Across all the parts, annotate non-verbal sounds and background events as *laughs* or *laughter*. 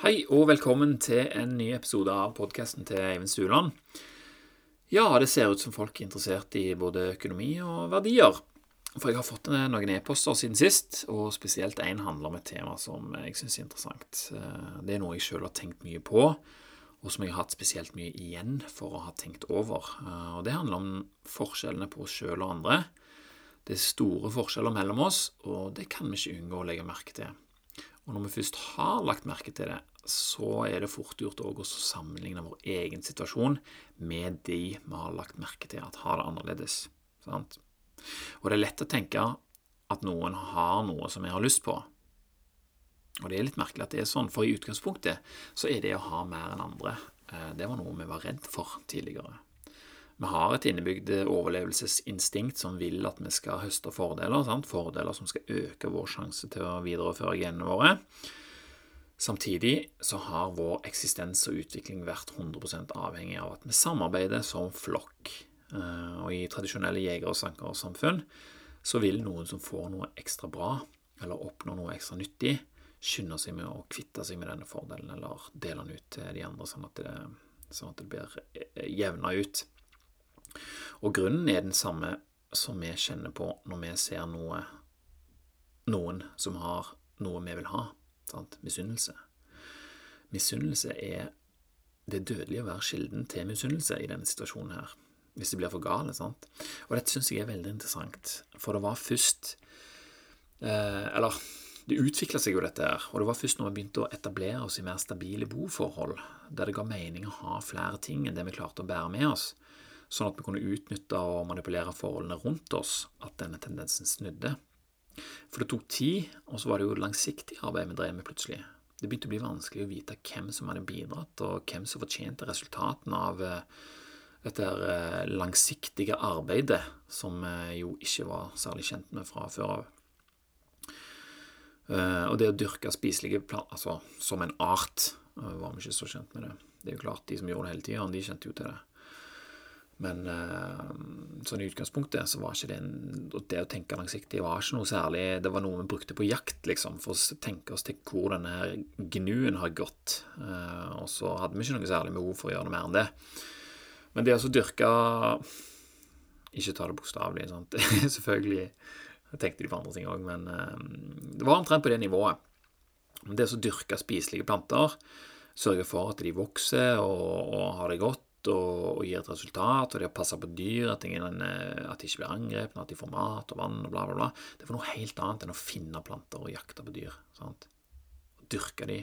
Hei og velkommen til en ny episode av podkasten til Eivind Stuland. Ja, det ser ut som folk er interessert i både økonomi og verdier. For jeg har fått noen e-poster siden sist, og spesielt én handler om et tema som jeg syns er interessant. Eh, det er noe jeg sjøl har tenkt mye på, og som jeg har hatt spesielt mye igjen for å ha tenkt over. Eh, og Det handler om forskjellene på oss sjøl og andre. Det er store forskjeller mellom oss, og det kan vi ikke unngå å legge merke til. Og når vi først har lagt merke til det, så er det fort gjort å sammenligne vår egen situasjon med de vi har lagt merke til at har det annerledes. Sant? Og det er lett å tenke at noen har noe som jeg har lyst på. Og det er litt merkelig at det er sånn, for i utgangspunktet så er det å ha mer enn andre eh, Det var noe vi var redd for tidligere. Vi har et innebygd overlevelsesinstinkt som vil at vi skal høste fordeler. Sant? Fordeler som skal øke vår sjanse til å videreføre genene våre. Samtidig så har vår eksistens og utvikling vært 100% avhengig av at vi samarbeider som flokk. Eh, og i tradisjonelle jeger- og sankersamfunn så vil noen som får noe ekstra bra, eller oppnår noe ekstra nyttig, skynde seg med å kvitte seg med denne fordelen, eller dele den ut til de andre, sånn at det, sånn at det blir eh, jevna ut. Og grunnen er den samme som vi kjenner på når vi ser noe, noen som har noe vi vil ha. Sant? Misunnelse. Misunnelse er det dødelige å være kilden til misunnelse i denne situasjonen her hvis det blir for gale. sant? Og dette syns jeg er veldig interessant, for det var først eh, Eller det utvikla seg jo, dette her, og det var først når vi begynte å etablere oss i mer stabile boforhold, der det ga mening å ha flere ting enn det vi klarte å bære med oss, sånn at vi kunne utnytte og manipulere forholdene rundt oss, at denne tendensen snudde. For det tok tid, og så var det jo langsiktig arbeid vi drev med plutselig. Det begynte å bli vanskelig å vite hvem som hadde bidratt, og hvem som fortjente resultatene av eh, dette eh, langsiktige arbeidet som vi jo ikke var særlig kjent med fra før av. Eh, og det å dyrke spiselige planter altså, som en art eh, var vi ikke så kjent med det. Det er jo klart, de som gjorde det hele tida, de kjente jo til det. Men sånn i utgangspunktet så var ikke det en, Det å tenke langsiktig var ikke noe særlig Det var noe vi brukte på jakt, liksom, for å tenke oss til hvor denne her gnuen har gått. Og så hadde vi ikke noe særlig behov for å gjøre noe mer enn det. Men det å dyrke Ikke ta det bokstavelig, sant. *laughs* Selvfølgelig tenkte de på andre ting òg, men um, det var omtrent på det nivået. Det å dyrke spiselige planter, sørge for at de vokser og, og har det godt og, og, gir et resultat, og det å passe på dyr, at, ingen, eh, at de ikke blir angrepet, at de får mat og vann og bla, bla, bla Det var noe helt annet enn å finne planter og jakte på dyr. sant? Dyrke de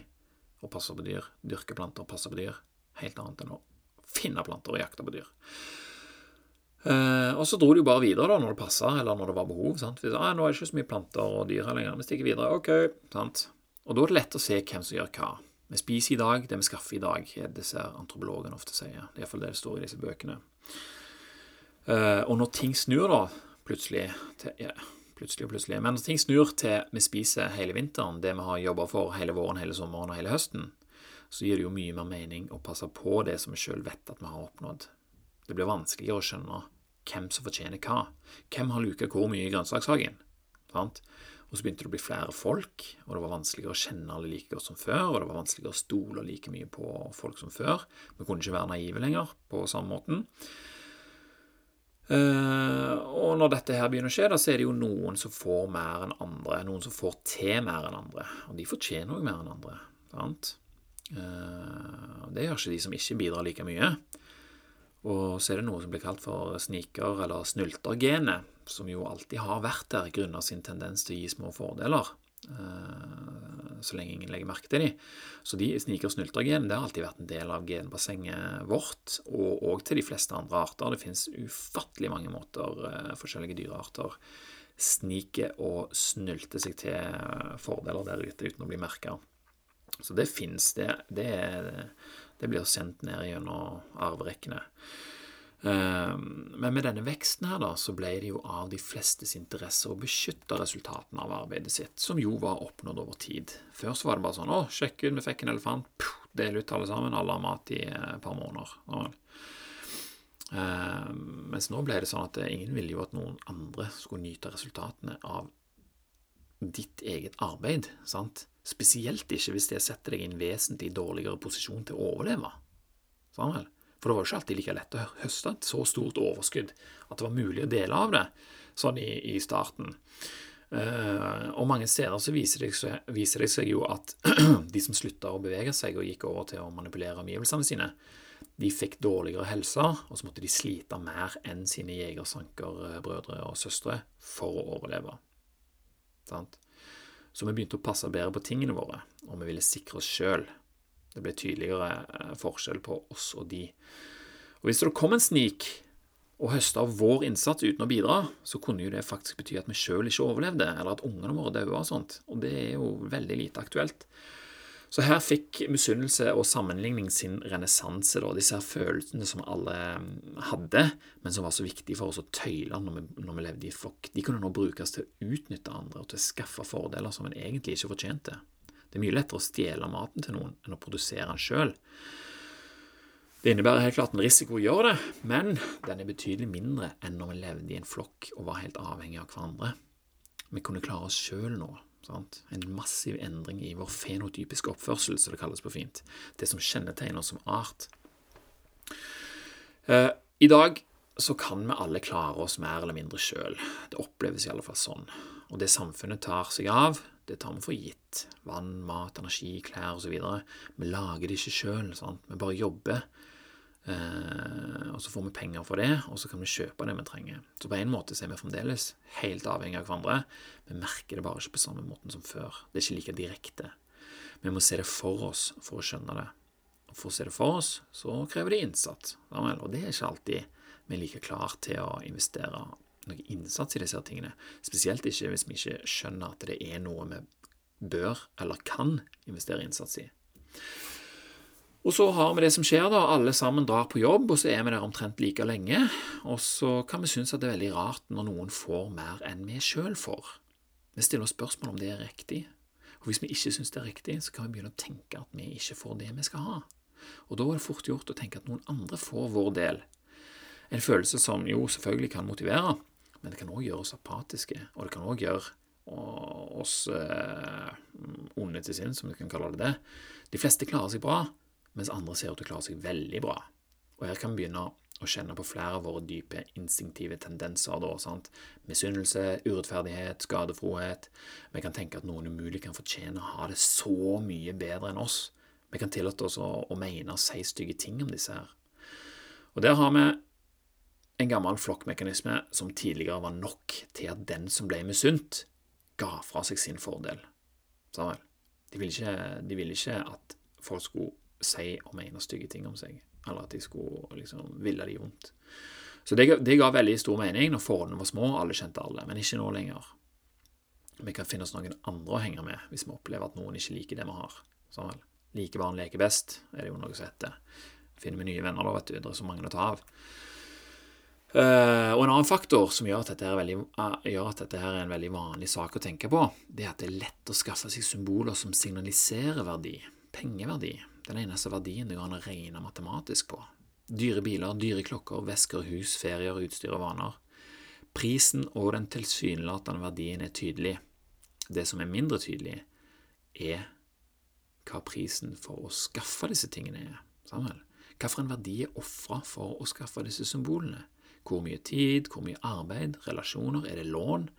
og passe på dyr. Dyrke planter og passe på dyr. Helt annet enn å finne planter og jakte på dyr. Eh, og så dro de jo bare videre da, når det passa, eller når det var behov. sant? Vi ah, 'Nå er det ikke så mye planter og dyr her lenger. Vi stikker videre.' Ok, sant? Og da er det lett å se hvem som gjør hva. Vi spiser i dag det vi skaffer i dag, er det ser antropologene ofte sier. Det er iallfall det det står i disse bøkene. Eh, og når ting snur, da, plutselig til, ja, plutselig og plutselig, Men når ting snur til vi spiser hele vinteren, det vi har jobba for hele våren, hele sommeren og hele høsten, så gir det jo mye mer mening å passe på det som vi sjøl vet at vi har oppnådd. Det blir vanskeligere å skjønne hvem som fortjener hva. Hvem har luka hvor mye i grønnsakshagen? Sant? Og så begynte det å bli flere folk, og det var vanskeligere å kjenne alle like godt som før, og det var vanskeligere å stole like mye på folk som før. Vi kunne ikke være naive lenger på samme måten. Uh, og når dette her begynner å skje, da så er det jo noen som får mer enn andre. Noen som får til mer enn andre. Og de fortjener òg mer enn andre. Sant? Eh, det gjør ikke de som ikke bidrar like mye. Og så er det noe som blir kalt for sniker- eller snyltergenet, som jo alltid har vært der grunnet sin tendens til å gi små fordeler, eh, så lenge ingen legger merke til dem. Så de sniker- og snyltergenene har alltid vært en del av genbassenget vårt, og òg til de fleste andre arter. Det finnes ufattelig mange måter eh, forskjellige dyrearter sniker og snylter seg til fordeler der ute uten å bli merka. Så det fins, det, det, det, blir sendt ned gjennom arverekkene. Ehm, men med denne veksten her da, så ble det jo av de flestes interesse å beskytte resultatene av arbeidet sitt, som jo var oppnådd over tid. Før så var det bare sånn 'Å, sjekk ut, vi fikk en elefant. Del ut alle sammen. Alle har mat i et par måneder.' Um, mens nå ble det sånn at ingen ville jo at noen andre skulle nyte resultatene av ditt eget arbeid. sant? Spesielt ikke hvis det setter deg i en vesentlig dårligere posisjon til å overleve. Sånn? For det var jo ikke alltid like lett å høste et så stort overskudd at det var mulig å dele av det sånn i, i starten. Uh, og mange steder så viser det, seg, viser det seg jo at *clears throat* de som slutta å bevege seg og gikk over til å manipulere omgivelsene sine, de fikk dårligere helse, og så måtte de slite mer enn sine jegersankerbrødre og -søstre for å overleve. Sant? Så vi begynte å passe bedre på tingene våre, og vi ville sikre oss sjøl. Det ble tydeligere eh, forskjell på oss og de. Og Hvis det kom en snik og høsta av vår innsats uten å bidra, så kunne jo det faktisk bety at vi sjøl ikke overlevde, eller at ungene våre daua og sånt. Og det er jo veldig lite aktuelt. Så her fikk misunnelse og sammenligning sin renessanse, disse her følelsene som alle mm, hadde, men som var så viktige for oss å tøyle når vi, når vi levde i flokk. De kunne nå brukes til å utnytte andre og til å skaffe fordeler som en egentlig ikke fortjente. Det er mye lettere å stjele maten til noen enn å produsere den sjøl. Det innebærer helt klart en risiko å gjøre det, men den er betydelig mindre enn når vi levde i en flokk og var helt avhengig av hverandre. Vi kunne klare oss sjøl nå Sant? En massiv endring i vår fenotypiske oppførsel, som det kalles på fint. Det som kjennetegner oss som art. Eh, I dag så kan vi alle klare oss mer eller mindre sjøl. Det oppleves i alle fall sånn. Og det samfunnet tar seg av, det tar vi for gitt. Vann, mat, energi, klær osv. Vi lager det ikke sjøl. Vi bare jobber Eh, og så får vi penger for det, og så kan vi kjøpe det vi trenger. Så på en måte så er vi fremdeles helt avhengig av hverandre. Vi merker det bare ikke på samme måten som før. Det er ikke like direkte. Vi må se det for oss for å skjønne det. Og for å se det for oss, så krever det innsats. Og det er ikke alltid vi er like klar til å investere noe innsats i disse tingene. Spesielt ikke hvis vi ikke skjønner at det er noe vi bør eller kan investere innsats i. Og så har vi det som skjer, da. Alle sammen drar på jobb, og så er vi der omtrent like lenge. Og så kan vi synes at det er veldig rart når noen får mer enn vi sjøl får. Vi stiller oss spørsmål om det er riktig. Og hvis vi ikke synes det er riktig, så kan vi begynne å tenke at vi ikke får det vi skal ha. Og da er det fort gjort å tenke at noen andre får vår del. En følelse som jo selvfølgelig kan motivere, men det kan òg gjøre oss apatiske, og det kan òg gjøre oss eh, onde til sinns, som vi kan kalle det det. De fleste klarer seg bra, mens andre ser ut til å klare seg veldig bra. Og her kan vi begynne å kjenne på flere av våre dype instinktive tendenser. Da? Misunnelse, urettferdighet, skadefrohet. Vi kan tenke at noen umulig kan fortjene å ha det så mye bedre enn oss. Vi kan tillate oss å, å mene og si stygge ting om disse her. Og der har vi en gammel flokkmekanisme som tidligere var nok til at den som ble misunt, ga fra seg sin fordel. Sånn de ville ikke, de ville ikke at folk skulle si og mene stygge ting om seg, eller at de skulle liksom ville de vondt. Så det, det ga veldig stor mening når forholdene var små, alle kjente alle, men ikke nå lenger. Vi kan finne oss noen andre å henge med hvis vi opplever at noen ikke liker det vi har. Vel. Like barn leker best, er det jo noe som heter. Finner vi nye venner, da, vet du. Det er så mange å ta av. Uh, og en annen faktor som gjør at, dette er veldig, uh, gjør at dette er en veldig vanlig sak å tenke på, det er at det er lett å skaffe seg symboler som signaliserer verdi, pengeverdi. Den eneste verdien det går an å regne matematisk på. Dyre biler, dyre klokker, vesker, hus, ferier, utstyr og vaner. Prisen og den tilsynelatende verdien er tydelig. Det som er mindre tydelig, er hva prisen for å skaffe disse tingene er. Samuel. en verdi er ofra for å skaffe disse symbolene? Hvor mye tid, hvor mye arbeid, relasjoner, er det lån?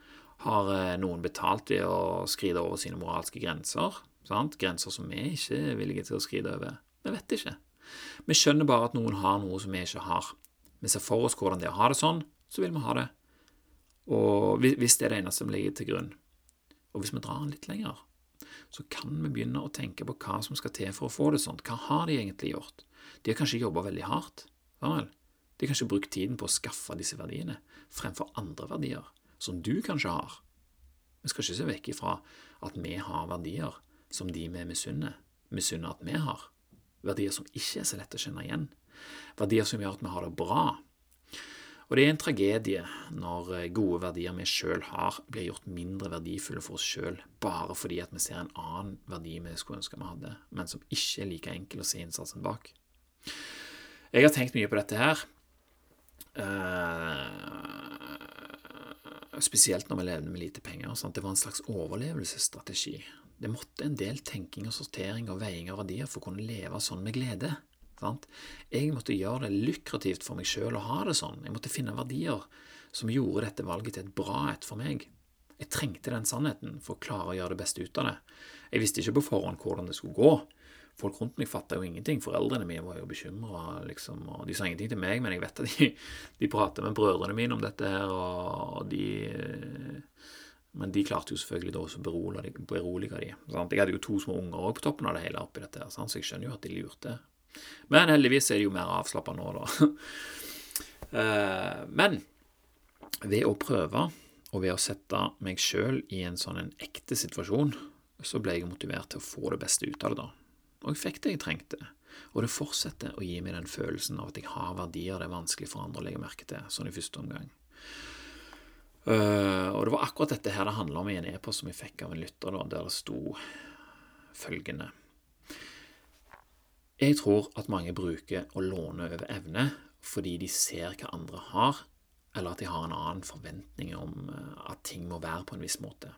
Har eh, noen betalt ved å skride over sine moralske grenser? Sant? Grenser som vi ikke er villige til å skride over. Vi vet ikke. Vi skjønner bare at noen har noe som vi ikke har. Vi ser for oss hvordan det er å ha det sånn, så vil vi ha det. Og hvis det er det eneste som ligger til grunn. Og hvis vi drar den litt lenger, så kan vi begynne å tenke på hva som skal til for å få det sånn. Hva har de egentlig gjort? De har kanskje jobba veldig hardt. Vel? De kan ikke bruke tiden på å skaffe disse verdiene fremfor andre verdier, som du kanskje har. Vi skal ikke se vekk ifra at vi har verdier som de vi misunner, misunner at vi har. Verdier som ikke er så lett å kjenne igjen. Verdier som gjør at vi har det bra. Og det er en tragedie når eh, gode verdier vi sjøl har, blir gjort mindre verdifulle for oss sjøl bare fordi at vi ser en annen verdi vi skulle ønske vi hadde, men som ikke er like enkel å se innsatsen bak. Jeg har tenkt mye på dette her. Uh, spesielt når vi levde med lite penger. Sant? Det var en slags overlevelsesstrategi. Det måtte en del tenking og sortering og veiing av verdier for å kunne leve sånn med glede. Sant? Jeg måtte gjøre det lukrativt for meg sjøl å ha det sånn. Jeg måtte finne verdier som gjorde dette valget til et bra et for meg. Jeg trengte den sannheten for å klare å gjøre det beste ut av det. Jeg visste ikke på forhånd hvordan det skulle gå. Folk rundt meg fatta jo ingenting. Foreldrene mine var jo bekymra, liksom, og de sa ingenting til meg, men jeg vet at de, de prater med brødrene mine om dette her, og de men de klarte jo selvfølgelig da også å berolige, berolige de. Sant? Jeg hadde jo to små unger òg på toppen av det hele oppi dette, her, sant? så jeg skjønner jo at de lurte. Men heldigvis er de jo mer avslappa nå, da. *laughs* Eh, men ved å prøve, og ved å sette meg sjøl i en sånn en ekte situasjon, så ble jeg motivert til å få det beste ut av det, da. Og jeg fikk det jeg trengte. Og det fortsetter å gi meg den følelsen av at jeg har verdier det er vanskelig for andre å legge merke til, sånn i første omgang. Uh, og det var akkurat dette her det handla om i en e-post som jeg fikk av en lytter, da, der det sto følgende Jeg tror at mange bruker å låne over evne fordi de ser hva andre har, eller at de har en annen forventning om eh, at ting må være på en viss måte.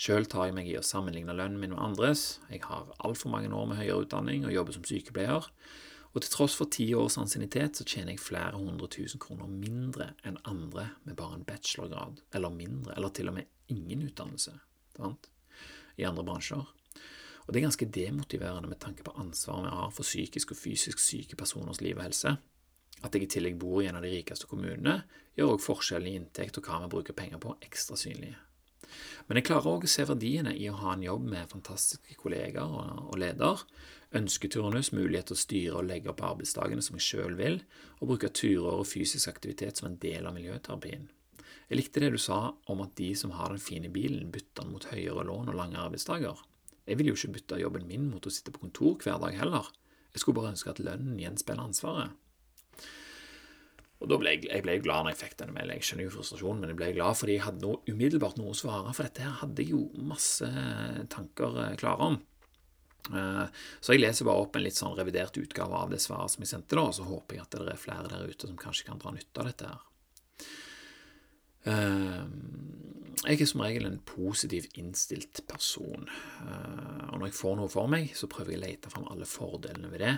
Sjøl tar jeg meg i å sammenligne lønnen min med andres. Jeg har altfor mange år med høyere utdanning og jobber som sykepleier. Og til tross for ti års ansiennitet så tjener jeg flere hundre tusen kroner mindre enn andre med bare en bachelorgrad, eller mindre, eller til og med ingen utdannelse, sant? i andre bransjer. Og det er ganske demotiverende med tanke på ansvaret vi har for psykisk og fysisk syke personers liv og helse. At jeg i tillegg bor i en av de rikeste kommunene, gjør også forskjellen i inntekt og hva vi bruker penger på, ekstra synlige. Men jeg klarer òg å se verdiene i å ha en jobb med fantastiske kollegaer og leder, ønsketurnus, mulighet til å styre og legge opp arbeidsdagene som jeg sjøl vil, og bruke turer og fysisk aktivitet som en del av miljøterapien. Jeg likte det du sa om at de som har den fine bilen, bytter den mot høyere lån og lange arbeidsdager. Jeg vil jo ikke bytte jobben min mot å sitte på kontor hver dag heller. Jeg skulle bare ønske at lønnen gjenspeiler ansvaret. Og da ble jeg, jeg ble glad når jeg fikk denne meldingen. Jeg skjønner jo frustrasjonen, men jeg ble glad fordi jeg hadde noe, umiddelbart noe å svare. For dette her hadde jeg jo masse tanker eh, klare om. Eh, så jeg leser bare opp en litt sånn revidert utgave av det svaret som jeg sendte, da, og så håper jeg at det er flere der ute som kanskje kan dra nytte av dette her. Eh, jeg er som regel en positiv innstilt person, og når jeg får noe for meg, så prøver jeg å lete fram alle fordelene ved det,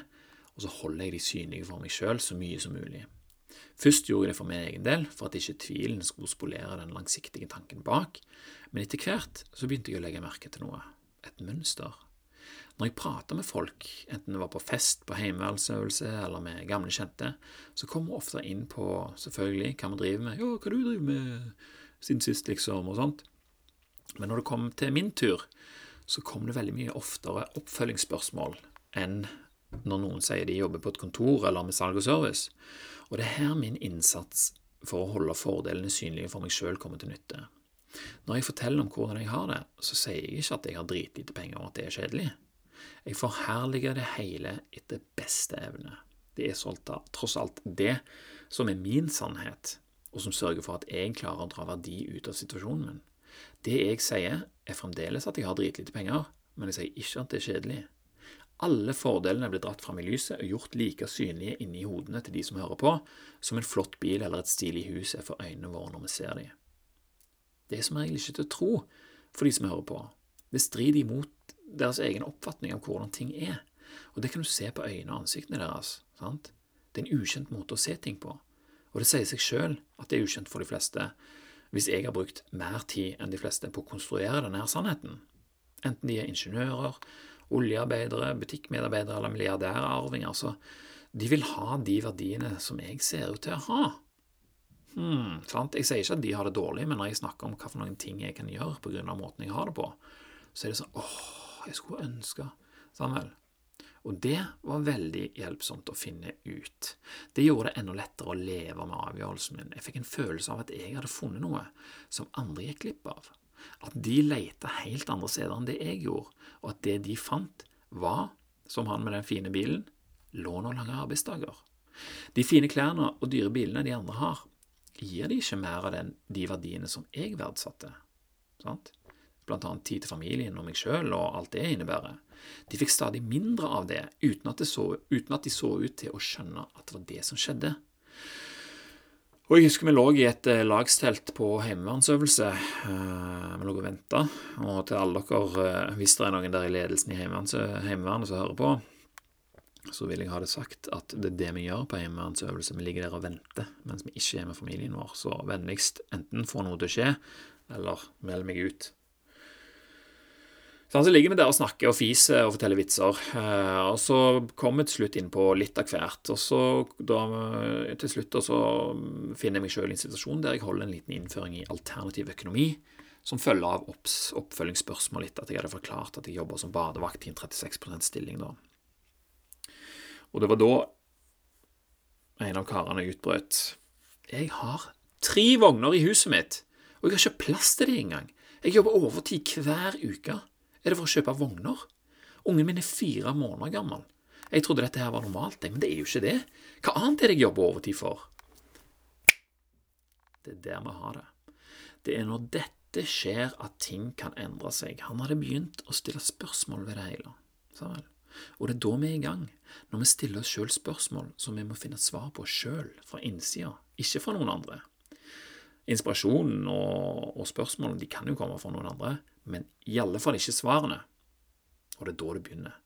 og så holder jeg de synlige for meg sjøl så mye som mulig. Først gjorde jeg det for min egen del, for at ikke tvilen skulle spolere den langsiktige tanken bak, men etter hvert så begynte jeg å legge merke til noe, et mønster. Når jeg prater med folk, enten det var på fest, på heimeværelsesøvelse eller med gamle kjente, så kommer vi ofte inn på selvfølgelig hva vi driver med, ja, hva du driver med siden sist, liksom, og sånt. Men når det kom til min tur, så kom det veldig mye oftere oppfølgingsspørsmål enn når noen sier de jobber på et kontor eller med salg og service. Og det er her min innsats for å holde fordelene synlige for meg sjøl kommer til nytte. Når jeg forteller om hvordan jeg har det, så sier jeg ikke at jeg har dritlite penger og at det er kjedelig. Jeg forherliger det hele etter beste evne. Det er tross alt det som er min sannhet, og som sørger for at jeg klarer å dra verdi ut av situasjonen min. Det jeg sier, er fremdeles at jeg har dritlite penger, men jeg sier ikke at det er kjedelig. Alle fordelene blir dratt fram i lyset og gjort like synlige inni hodene til de som hører på, som en flott bil eller et stilig hus er for øynene våre når vi ser dem. Det er som regel ikke til å tro for de som hører på. Det strider imot deres egen oppfatning av hvordan ting er, og det kan du se på øynene og ansiktene deres. sant? Det er en ukjent måte å se ting på, og det sier seg sjøl at det er ukjent for de fleste hvis jeg har brukt mer tid enn de fleste på å konstruere denne sannheten, enten de er ingeniører, oljearbeidere, butikkmedarbeidere eller milliardærarvinger, så de vil ha de verdiene som jeg ser ut til å ha. Hmm? Jeg sier ikke at de har det dårlig, men når jeg snakker om hva for noen ting jeg kan gjøre av måten jeg har det på, så er det sånn åh, jeg skulle ønske Samuel. Og det var veldig hjelpsomt å finne ut. Det gjorde det enda lettere å leve med avgjørelsen min. Jeg fikk en følelse av at jeg hadde funnet noe som andre gikk glipp av at de leita helt andre steder enn det jeg gjorde, og at det de fant, var, som han med den fine bilen, lån og lange arbeidsdager. De fine klærne og dyre bilene de andre har, gir de ikke mer av den, de verdiene som jeg verdsatte. Sant? Blant annet tid til familien og meg sjøl og alt det innebærer. De fikk stadig mindre av det uten at, det så, uten at de så ut til å skjønne at det var det som skjedde. Og jeg husker vi lå i et eh, lagstelt på heimevernsøvelse. Eh, vi lå og venta. Og til alle dere, eh, hvis det er noen der i ledelsen i Heimevernet som hører på, så vil jeg ha det sagt at det er det vi gjør på heimevernsøvelse. Vi ligger der og venter mens vi ikke er med familien vår. Så vennligst enten få noe til å skje, eller meld meg ut. Så ligger vi der og snakker og fiser og forteller vitser. Eh, og så kommer vi til slutt inn på litt av hvert. Og så da, til slutt så finner jeg meg sjøl i en situasjon der jeg holder en liten innføring i alternativ økonomi, som følger av oppfølgingsspørsmål etter at jeg hadde forklart at jeg jobber som badevakt i en 36 stilling. da. Og det var da en av karene utbrøt Jeg har tre vogner i huset mitt, og jeg har ikke plass til det engang. Jeg jobber overtid hver uke. Er det for å kjøpe vogner? Ungen min er fire måneder gammel. Jeg trodde dette her var normalt, men det er jo ikke det. Hva annet er det jeg jobber overtid for? Det er der vi har det. Det er når dette skjer at ting kan endre seg. Han hadde begynt å stille spørsmål ved det hele. Og det er da vi er i gang, når vi stiller oss sjøl spørsmål som vi må finne svar på sjøl, fra innsida, ikke fra noen andre. Inspirasjonen og, og spørsmålene de kan jo komme fra noen andre, men i alle fall ikke svarene. Og det er da det begynner.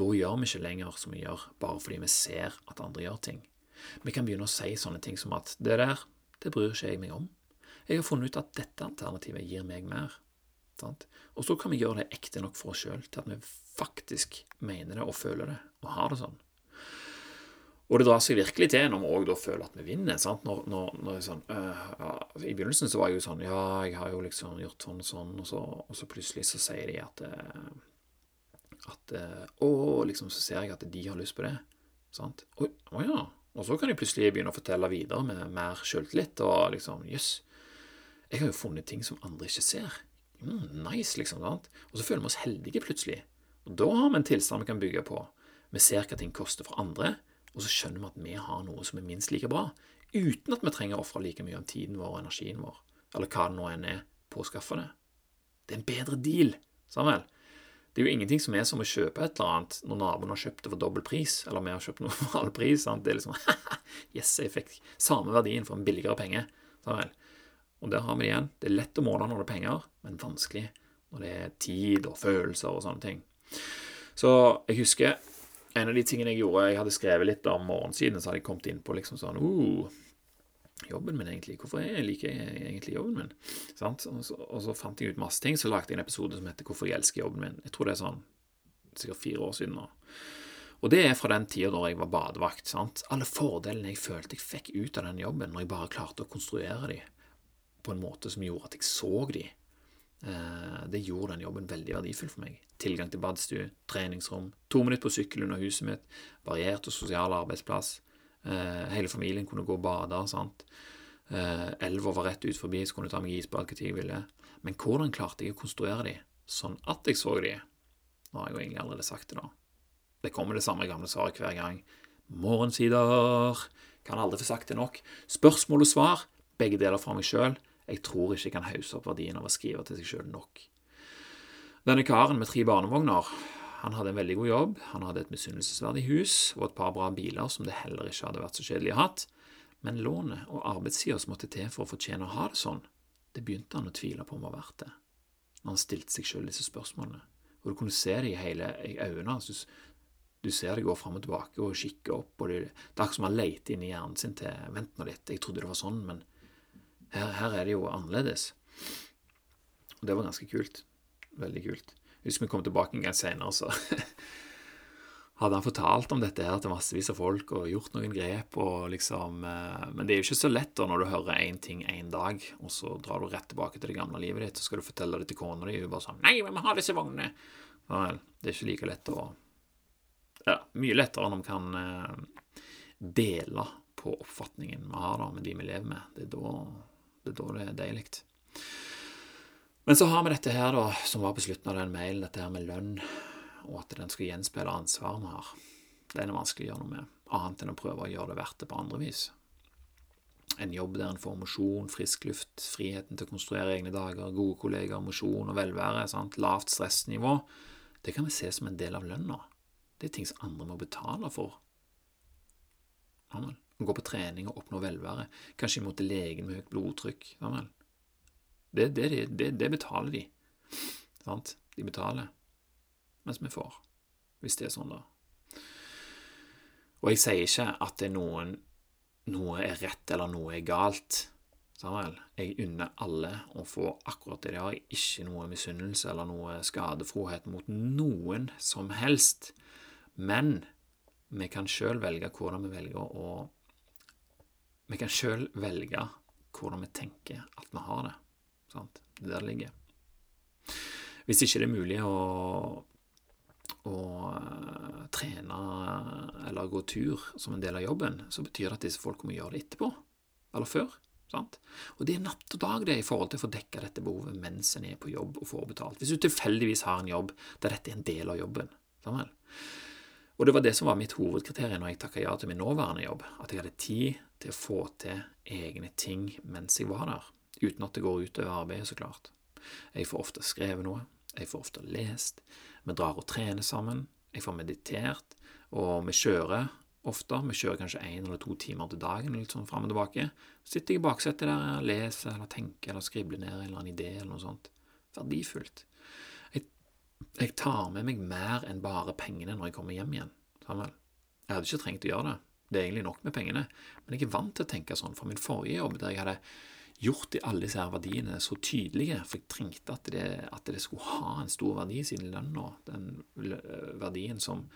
Da gjør vi ikke lenger som vi gjør bare fordi vi ser at andre gjør ting. Vi kan begynne å si sånne ting som at det der, det bryr ikke jeg meg om. Jeg har funnet ut at dette alternativet gir meg mer. Sant? Og så kan vi gjøre det ekte nok for oss sjøl til at vi faktisk mener det og føler det og har det sånn. Og det drar seg virkelig til når vi òg føler at vi vinner. Når, når, når sånn, øh, ja, I begynnelsen så var jeg jo sånn Ja, jeg har jo liksom gjort sånn og sånn, og så, og så plutselig så sier de at øh, at øh, Å, liksom, så ser jeg at de har lyst på det. Sant? Å ja. Og så kan de plutselig begynne å fortelle videre med mer sjøltillit og liksom Jøss. Yes, jeg har jo funnet ting som andre ikke ser. Mm, nice, liksom. Sant? Og så føler vi oss heldige plutselig. Og Da har vi en tilstand vi kan bygge på. Vi ser hva ting koster for andre, og så skjønner vi at vi har noe som er minst like bra, uten at vi trenger å ofre like mye av tiden vår og energien vår, eller hva det nå enn er, på å skaffe det. Det er en bedre deal, Samuel. Det er jo ingenting som er som å kjøpe et eller annet når naboen har kjøpt det for dobbel pris, eller vi har kjøpt noe for halv pris. Sant? Det er liksom *laughs* Yes, jeg fikk samme verdien for en billigere penge. Samuel. Og der har vi det igjen. Det er lett å måle når det er penger, men vanskelig når det er tid og følelser og sånne ting. Så jeg husker en av de tingene jeg gjorde Jeg hadde skrevet litt om morgensiden, så hadde jeg kommet inn på liksom sånn uh, Jobben min, egentlig. Hvorfor jeg liker jeg egentlig jobben min? Og så, og, så, fant jeg ut masse ting, så lagde jeg en episode som heter 'Hvorfor jeg elsker jobben min'. Jeg tror det er sånn sikkert fire år siden nå. Og det er fra den tida da jeg var badevakt. sant? Alle fordelene jeg følte jeg fikk ut av den jobben, når jeg bare klarte å konstruere de på en måte som gjorde at jeg så de Eh, det gjorde den jobben veldig verdifull for meg. Tilgang til badstue, treningsrom, to minutter på sykkel under huset mitt, variert og sosial arbeidsplass. Eh, hele familien kunne gå og bade. sant? Eh, elva var rett ut forbi, så kunne jeg ta meg isbad når jeg ville. Men hvordan klarte jeg å konstruere de sånn at jeg så de? Nå har jeg jo egentlig allerede sagt det, da. Det kommer det samme gamle svaret hver gang. Morgensider. Kan aldri få sagt det nok. Spørsmål og svar, begge deler fra meg sjøl. Jeg tror ikke jeg kan hause opp verdien av å skrive til seg sjøl nok. Denne karen med tre barnevogner han hadde en veldig god jobb, han hadde et misunnelsesverdig hus og et par bra biler som det heller ikke hadde vært så kjedelig å ha. Men lånet og arbeidssida som måtte til for å fortjene å ha det sånn, det begynte han å tvile på om var verdt det, når han stilte seg sjøl disse spørsmålene. Og du kunne se det i hele øynene hans. Du ser det gå fram og tilbake og kikker opp, og det, det er akkurat som han leter inn i hjernen sin til Vent nå litt, jeg trodde det var sånn, men her, her, er det jo annerledes. Og det var ganske kult. Veldig kult. Hvis vi kom tilbake en gang senere, så *laughs* hadde han fortalt om dette her til massevis av folk og gjort noen grep. og liksom, eh, Men det er jo ikke så lett da når du hører én ting én dag, og så drar du rett tilbake til det gamle livet ditt, så skal du fortelle det til kona di, og bare sånn 'Nei, vi har disse vognene.' Vel, det er ikke like lett å Ja, mye lettere når vi kan eh, dele på oppfatningen vi har da med de vi lever med. Det er da det er da det er deilig. Men så har vi dette her, da, som var på slutten av den mailen, dette her med lønn, og at den skal gjenspeile ansvaret vi har. Det er det vanskelig å gjøre noe med, annet enn å prøve å gjøre det verdt det på andre vis. En jobb der en får mosjon, frisk luft, friheten til å konstruere egne dager, gode kolleger, mosjon og velvære, sant? lavt stressnivå, det kan vi se som en del av lønna. Det er ting som andre må betale for. Gå på trening og oppnå velvære. Kanskje imot legen med høyt blodtrykk. Det, det, det, det, betaler de. Sant? De betaler mens vi får. Hvis det er sånn, da. Og jeg sier ikke at det er noen noe er rett eller noe er galt. Samuel, jeg unner alle å få akkurat det de har. Ikke noe misunnelse eller noe skadefrohet mot noen som helst. Men vi kan sjøl velge hvordan vi velger å Vi kan sjøl velge hvordan vi tenker at vi har det. Sant? Det der ligger. Hvis ikke det er mulig å, å uh, trene eller gå tur som en del av jobben, så betyr det at disse folk må gjøre det etterpå. Eller før. Sant? Og det er natt og dag det i forhold til å få dekka dette behovet mens en er på jobb og får betalt. Hvis du tilfeldigvis har en jobb der dette er en del av jobben. Sammen. Og det var det som var mitt hovedkriterium når jeg takka ja til min nåværende jobb. At jeg hadde tid til å få til egne ting mens jeg var der uten at det går utover arbeidet, så klart. Jeg får ofte skrevet noe, jeg får ofte lest, vi drar og trener sammen, jeg får meditert, og vi kjører ofte. Vi kjører kanskje én eller to timer til dagen, litt sånn fram og tilbake. Så sitter jeg i baksetet der og leser eller tenker eller skribler ned en eller annen idé eller noe sånt. Verdifullt. Jeg, jeg tar med meg mer enn bare pengene når jeg kommer hjem igjen. Samuel. Jeg hadde ikke trengt å gjøre det. Det er egentlig nok med pengene, men jeg er vant til å tenke sånn fra min forrige jobb, der jeg hadde gjort de, alle disse her verdiene så tydelige, for jeg trengte at det, at det skulle ha en stor verdi siden lønna, den verdien som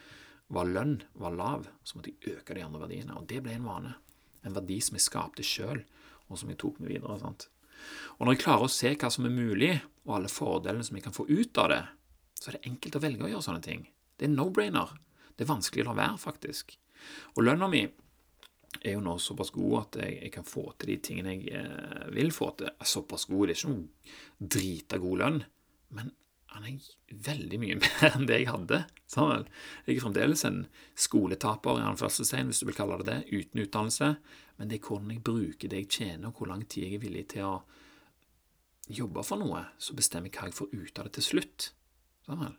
var lønn, var lav, så måtte jeg øke de andre verdiene. Og det ble en vane. En verdi som jeg skapte sjøl, og som jeg tok med videre. sant? Og når jeg klarer å se hva som er mulig, og alle fordelene som jeg kan få ut av det, så er det enkelt å velge å gjøre sånne ting. Det er no-brainer. Det er vanskelig å la være, faktisk. Og lønna mi er jo nå såpass god at jeg, jeg, kan få til de tingene jeg eh, vil få til. Såpass god. Det er ikke noen drita god lønn, men han er veldig mye *laughs* mer enn det jeg hadde. Samuel. Jeg er fremdeles en skoletaper, i anførselstegn, hvis du vil kalle det det, uten utdannelse. Men det er hvordan jeg bruker det jeg tjener, og hvor lang tid jeg er villig til å jobbe for noe, så bestemmer jeg hva jeg får ut av det til slutt. Samuel.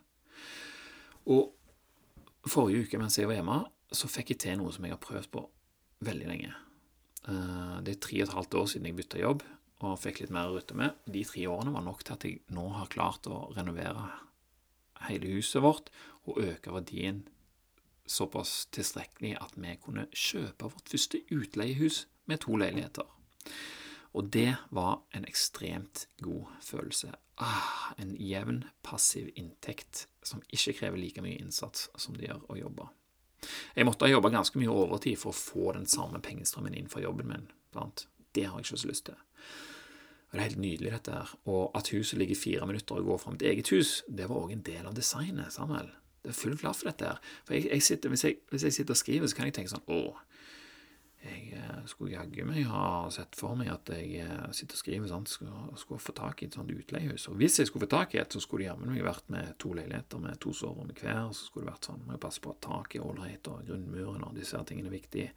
Og forrige uke mens jeg var hjemme, så fikk jeg til noe som jeg har prøvd på veldig lenge. Eh, det er tre og et halvt år siden jeg bytta jobb og fikk litt mer å rutte med. De tre årene var nok til at jeg nå har klart å renovere hele huset vårt og øke verdien såpass tilstrekkelig at vi kunne kjøpe vårt første utleiehus med to leiligheter. Og det var en ekstremt god følelse. Ah, en jevn, passiv inntekt som ikke krever like mye innsats som det gjør å jobbe. Jeg måtte ha jobba ganske mye overtid for å få den samme pengestrømmen inn fra jobben min. Sant? Det har jeg ikke så lyst til. Det er helt nydelig, dette her. Og at huset ligger fire minutter og går fra mitt eget hus, det var òg en del av designet. Samuel. Det er full klaff, dette her. For jeg, jeg sitter, hvis, jeg, hvis, jeg, sitter og skriver, så kan jeg tenke sånn Å, jeg eh, skulle jaggu meg ha sett for meg at jeg eh, sitter og skriver sånn, skulle, skulle få tak i et sånt utleiehus. Og hvis jeg skulle få tak i et, så skulle det jammen meg vært med to leiligheter med to soverom hver. Så skulle det vært sånn, må jeg passe på at taket er ålreit, og grunnmuren og disse her tingene er viktige.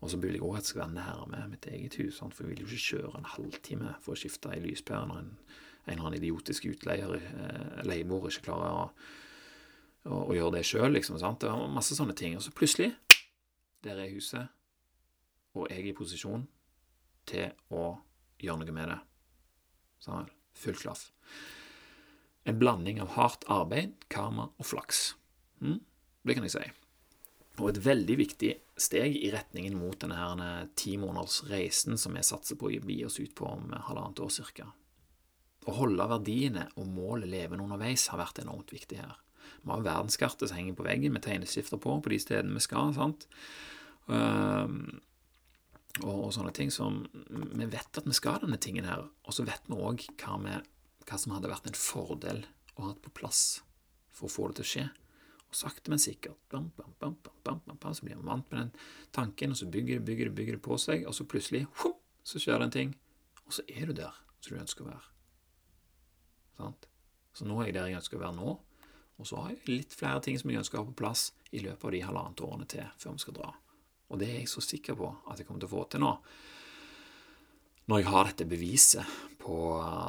Og så vil jeg òg at det skal være nærme mitt eget hus, for jeg vil jo ikke kjøre en halvtime for å skifte ei lyspære når en, en eller annen idiotisk utleier, eh, leieboer, ikke klarer å, å, å gjøre det sjøl, liksom. sant? Det var masse sånne ting. Og så plutselig, der er huset og jeg er i posisjon til å gjøre noe med det. Sånn, full klaff. En blanding av hardt arbeid, karma og flaks. Mm? Det kan jeg si. Og et veldig viktig steg i retningen mot denne ti måneders som vi satser på å gi oss ut på om halvannet år cirka. Å holde verdiene og målet levende underveis har vært enormt viktig her. Vi har verdenskartet som henger på veggen med tegneskifter på på de stedene vi skal. sant? Um, og, og, sånne ting som Vi vet at vi skal denne tingen her, og så vet vi òg hva, hva, som hadde vært en fordel å ha på plass for å få det til å skje. Og sakte, men sikkert bam, bam, bam, så blir man vant med den tanken, og så bygger det, bygger det, bygger det på seg, og så plutselig hum, så skjer det en ting, og så er du der som du ønsker å være. Sant? Så nå er jeg der jeg ønsker å være nå, og så har jeg litt flere ting som jeg ønsker å ha på plass i løpet av de halvannet årene til før vi skal dra. Og det er jeg så sikker på at jeg kommer til å få til nå. Når jeg har dette beviset på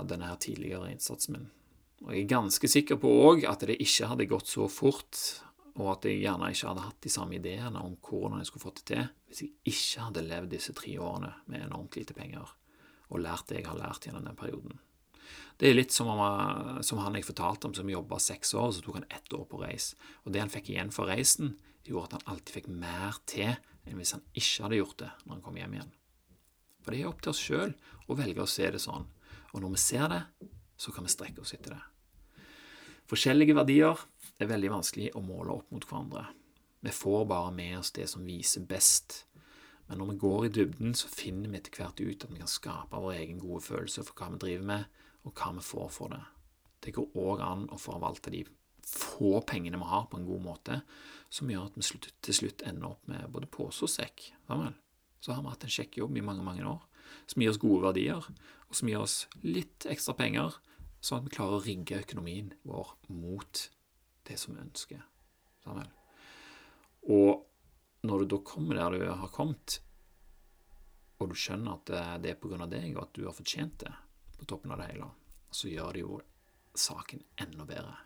denne her tidligere innsatsen min. Og jeg er ganske sikker på òg at det ikke hadde gått så fort og at jeg gjerne ikke hadde hatt de samme ideene om hvordan jeg skulle fått det til hvis jeg ikke hadde levd disse tre årene med enormt lite penger og lært det jeg har lært gjennom den perioden. Det er litt som, om, som han jeg fortalte om, som jobba seks år, så tok han ett år på reis. Og det han fikk igjen for reisen, gjorde at han alltid fikk mer til enn hvis han ikke hadde gjort det når han kom hjem igjen. For det er opp til oss sjøl å velge å se det sånn. Og når vi ser det, så kan vi strekke oss etter det. Forskjellige verdier er veldig vanskelig å måle opp mot hverandre. Vi får bare med oss det som viser best. Men når vi går i dybden, så finner vi etter hvert ut at vi kan skape vår egen gode følelse for hva vi driver med, og hva vi får for det. Det går òg an å forvalte de få pengene vi har, på en god måte, som gjør at vi til slutt ender opp med både pose og sekk. Så har vi hatt en kjekk jobb i mange, mange år som gir oss gode verdier, og som gir oss litt ekstra penger, sånn at vi klarer å rigge økonomien vår mot det som vi ønsker. Og når du da kommer der du har kommet, og du skjønner at det er av deg, og at du har fortjent det, på toppen av det hele, så gjør det jo saken enda bedre.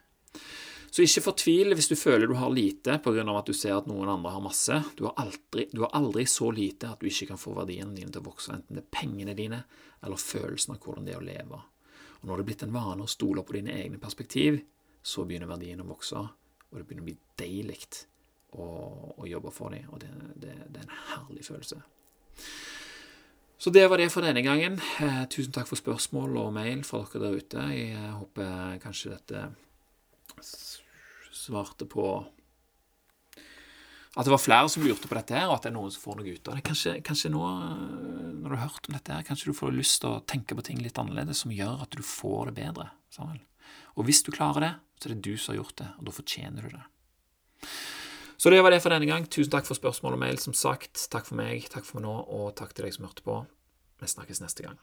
Så ikke fortvil hvis du føler du har lite pga. at du ser at noen andre har masse. Du har, aldri, du har, aldri, så lite at du ikke kan få verdiene dine til å vokse, enten det er pengene dine eller følelsen av hvordan det er å leve. Og Når det er blitt en vane å stole på dine egne perspektiv, så begynner verdiene å vokse, og det begynner å bli deilig å, å, jobbe for dem, og det, det, det er en herlig følelse. Så det var det for denne gangen. Eh, tusen takk for spørsmål og mail fra dere der ute. Jeg håper kanskje dette svarte på at det var flere som lurte på dette, her, og at det er noen som får noe ut av det. Kanskje, kanskje nå, når du har hørt om dette, her, kanskje du får lyst til å tenke på ting litt annerledes, som gjør at du får det bedre. Samuel. Og hvis du klarer det, så er det du som har gjort det, og da fortjener du det. Så det var det for denne gang. Tusen takk for spørsmål og mail, som sagt. Takk for meg, takk for meg nå, og takk til deg som hørte på. Vi snakkes neste gang.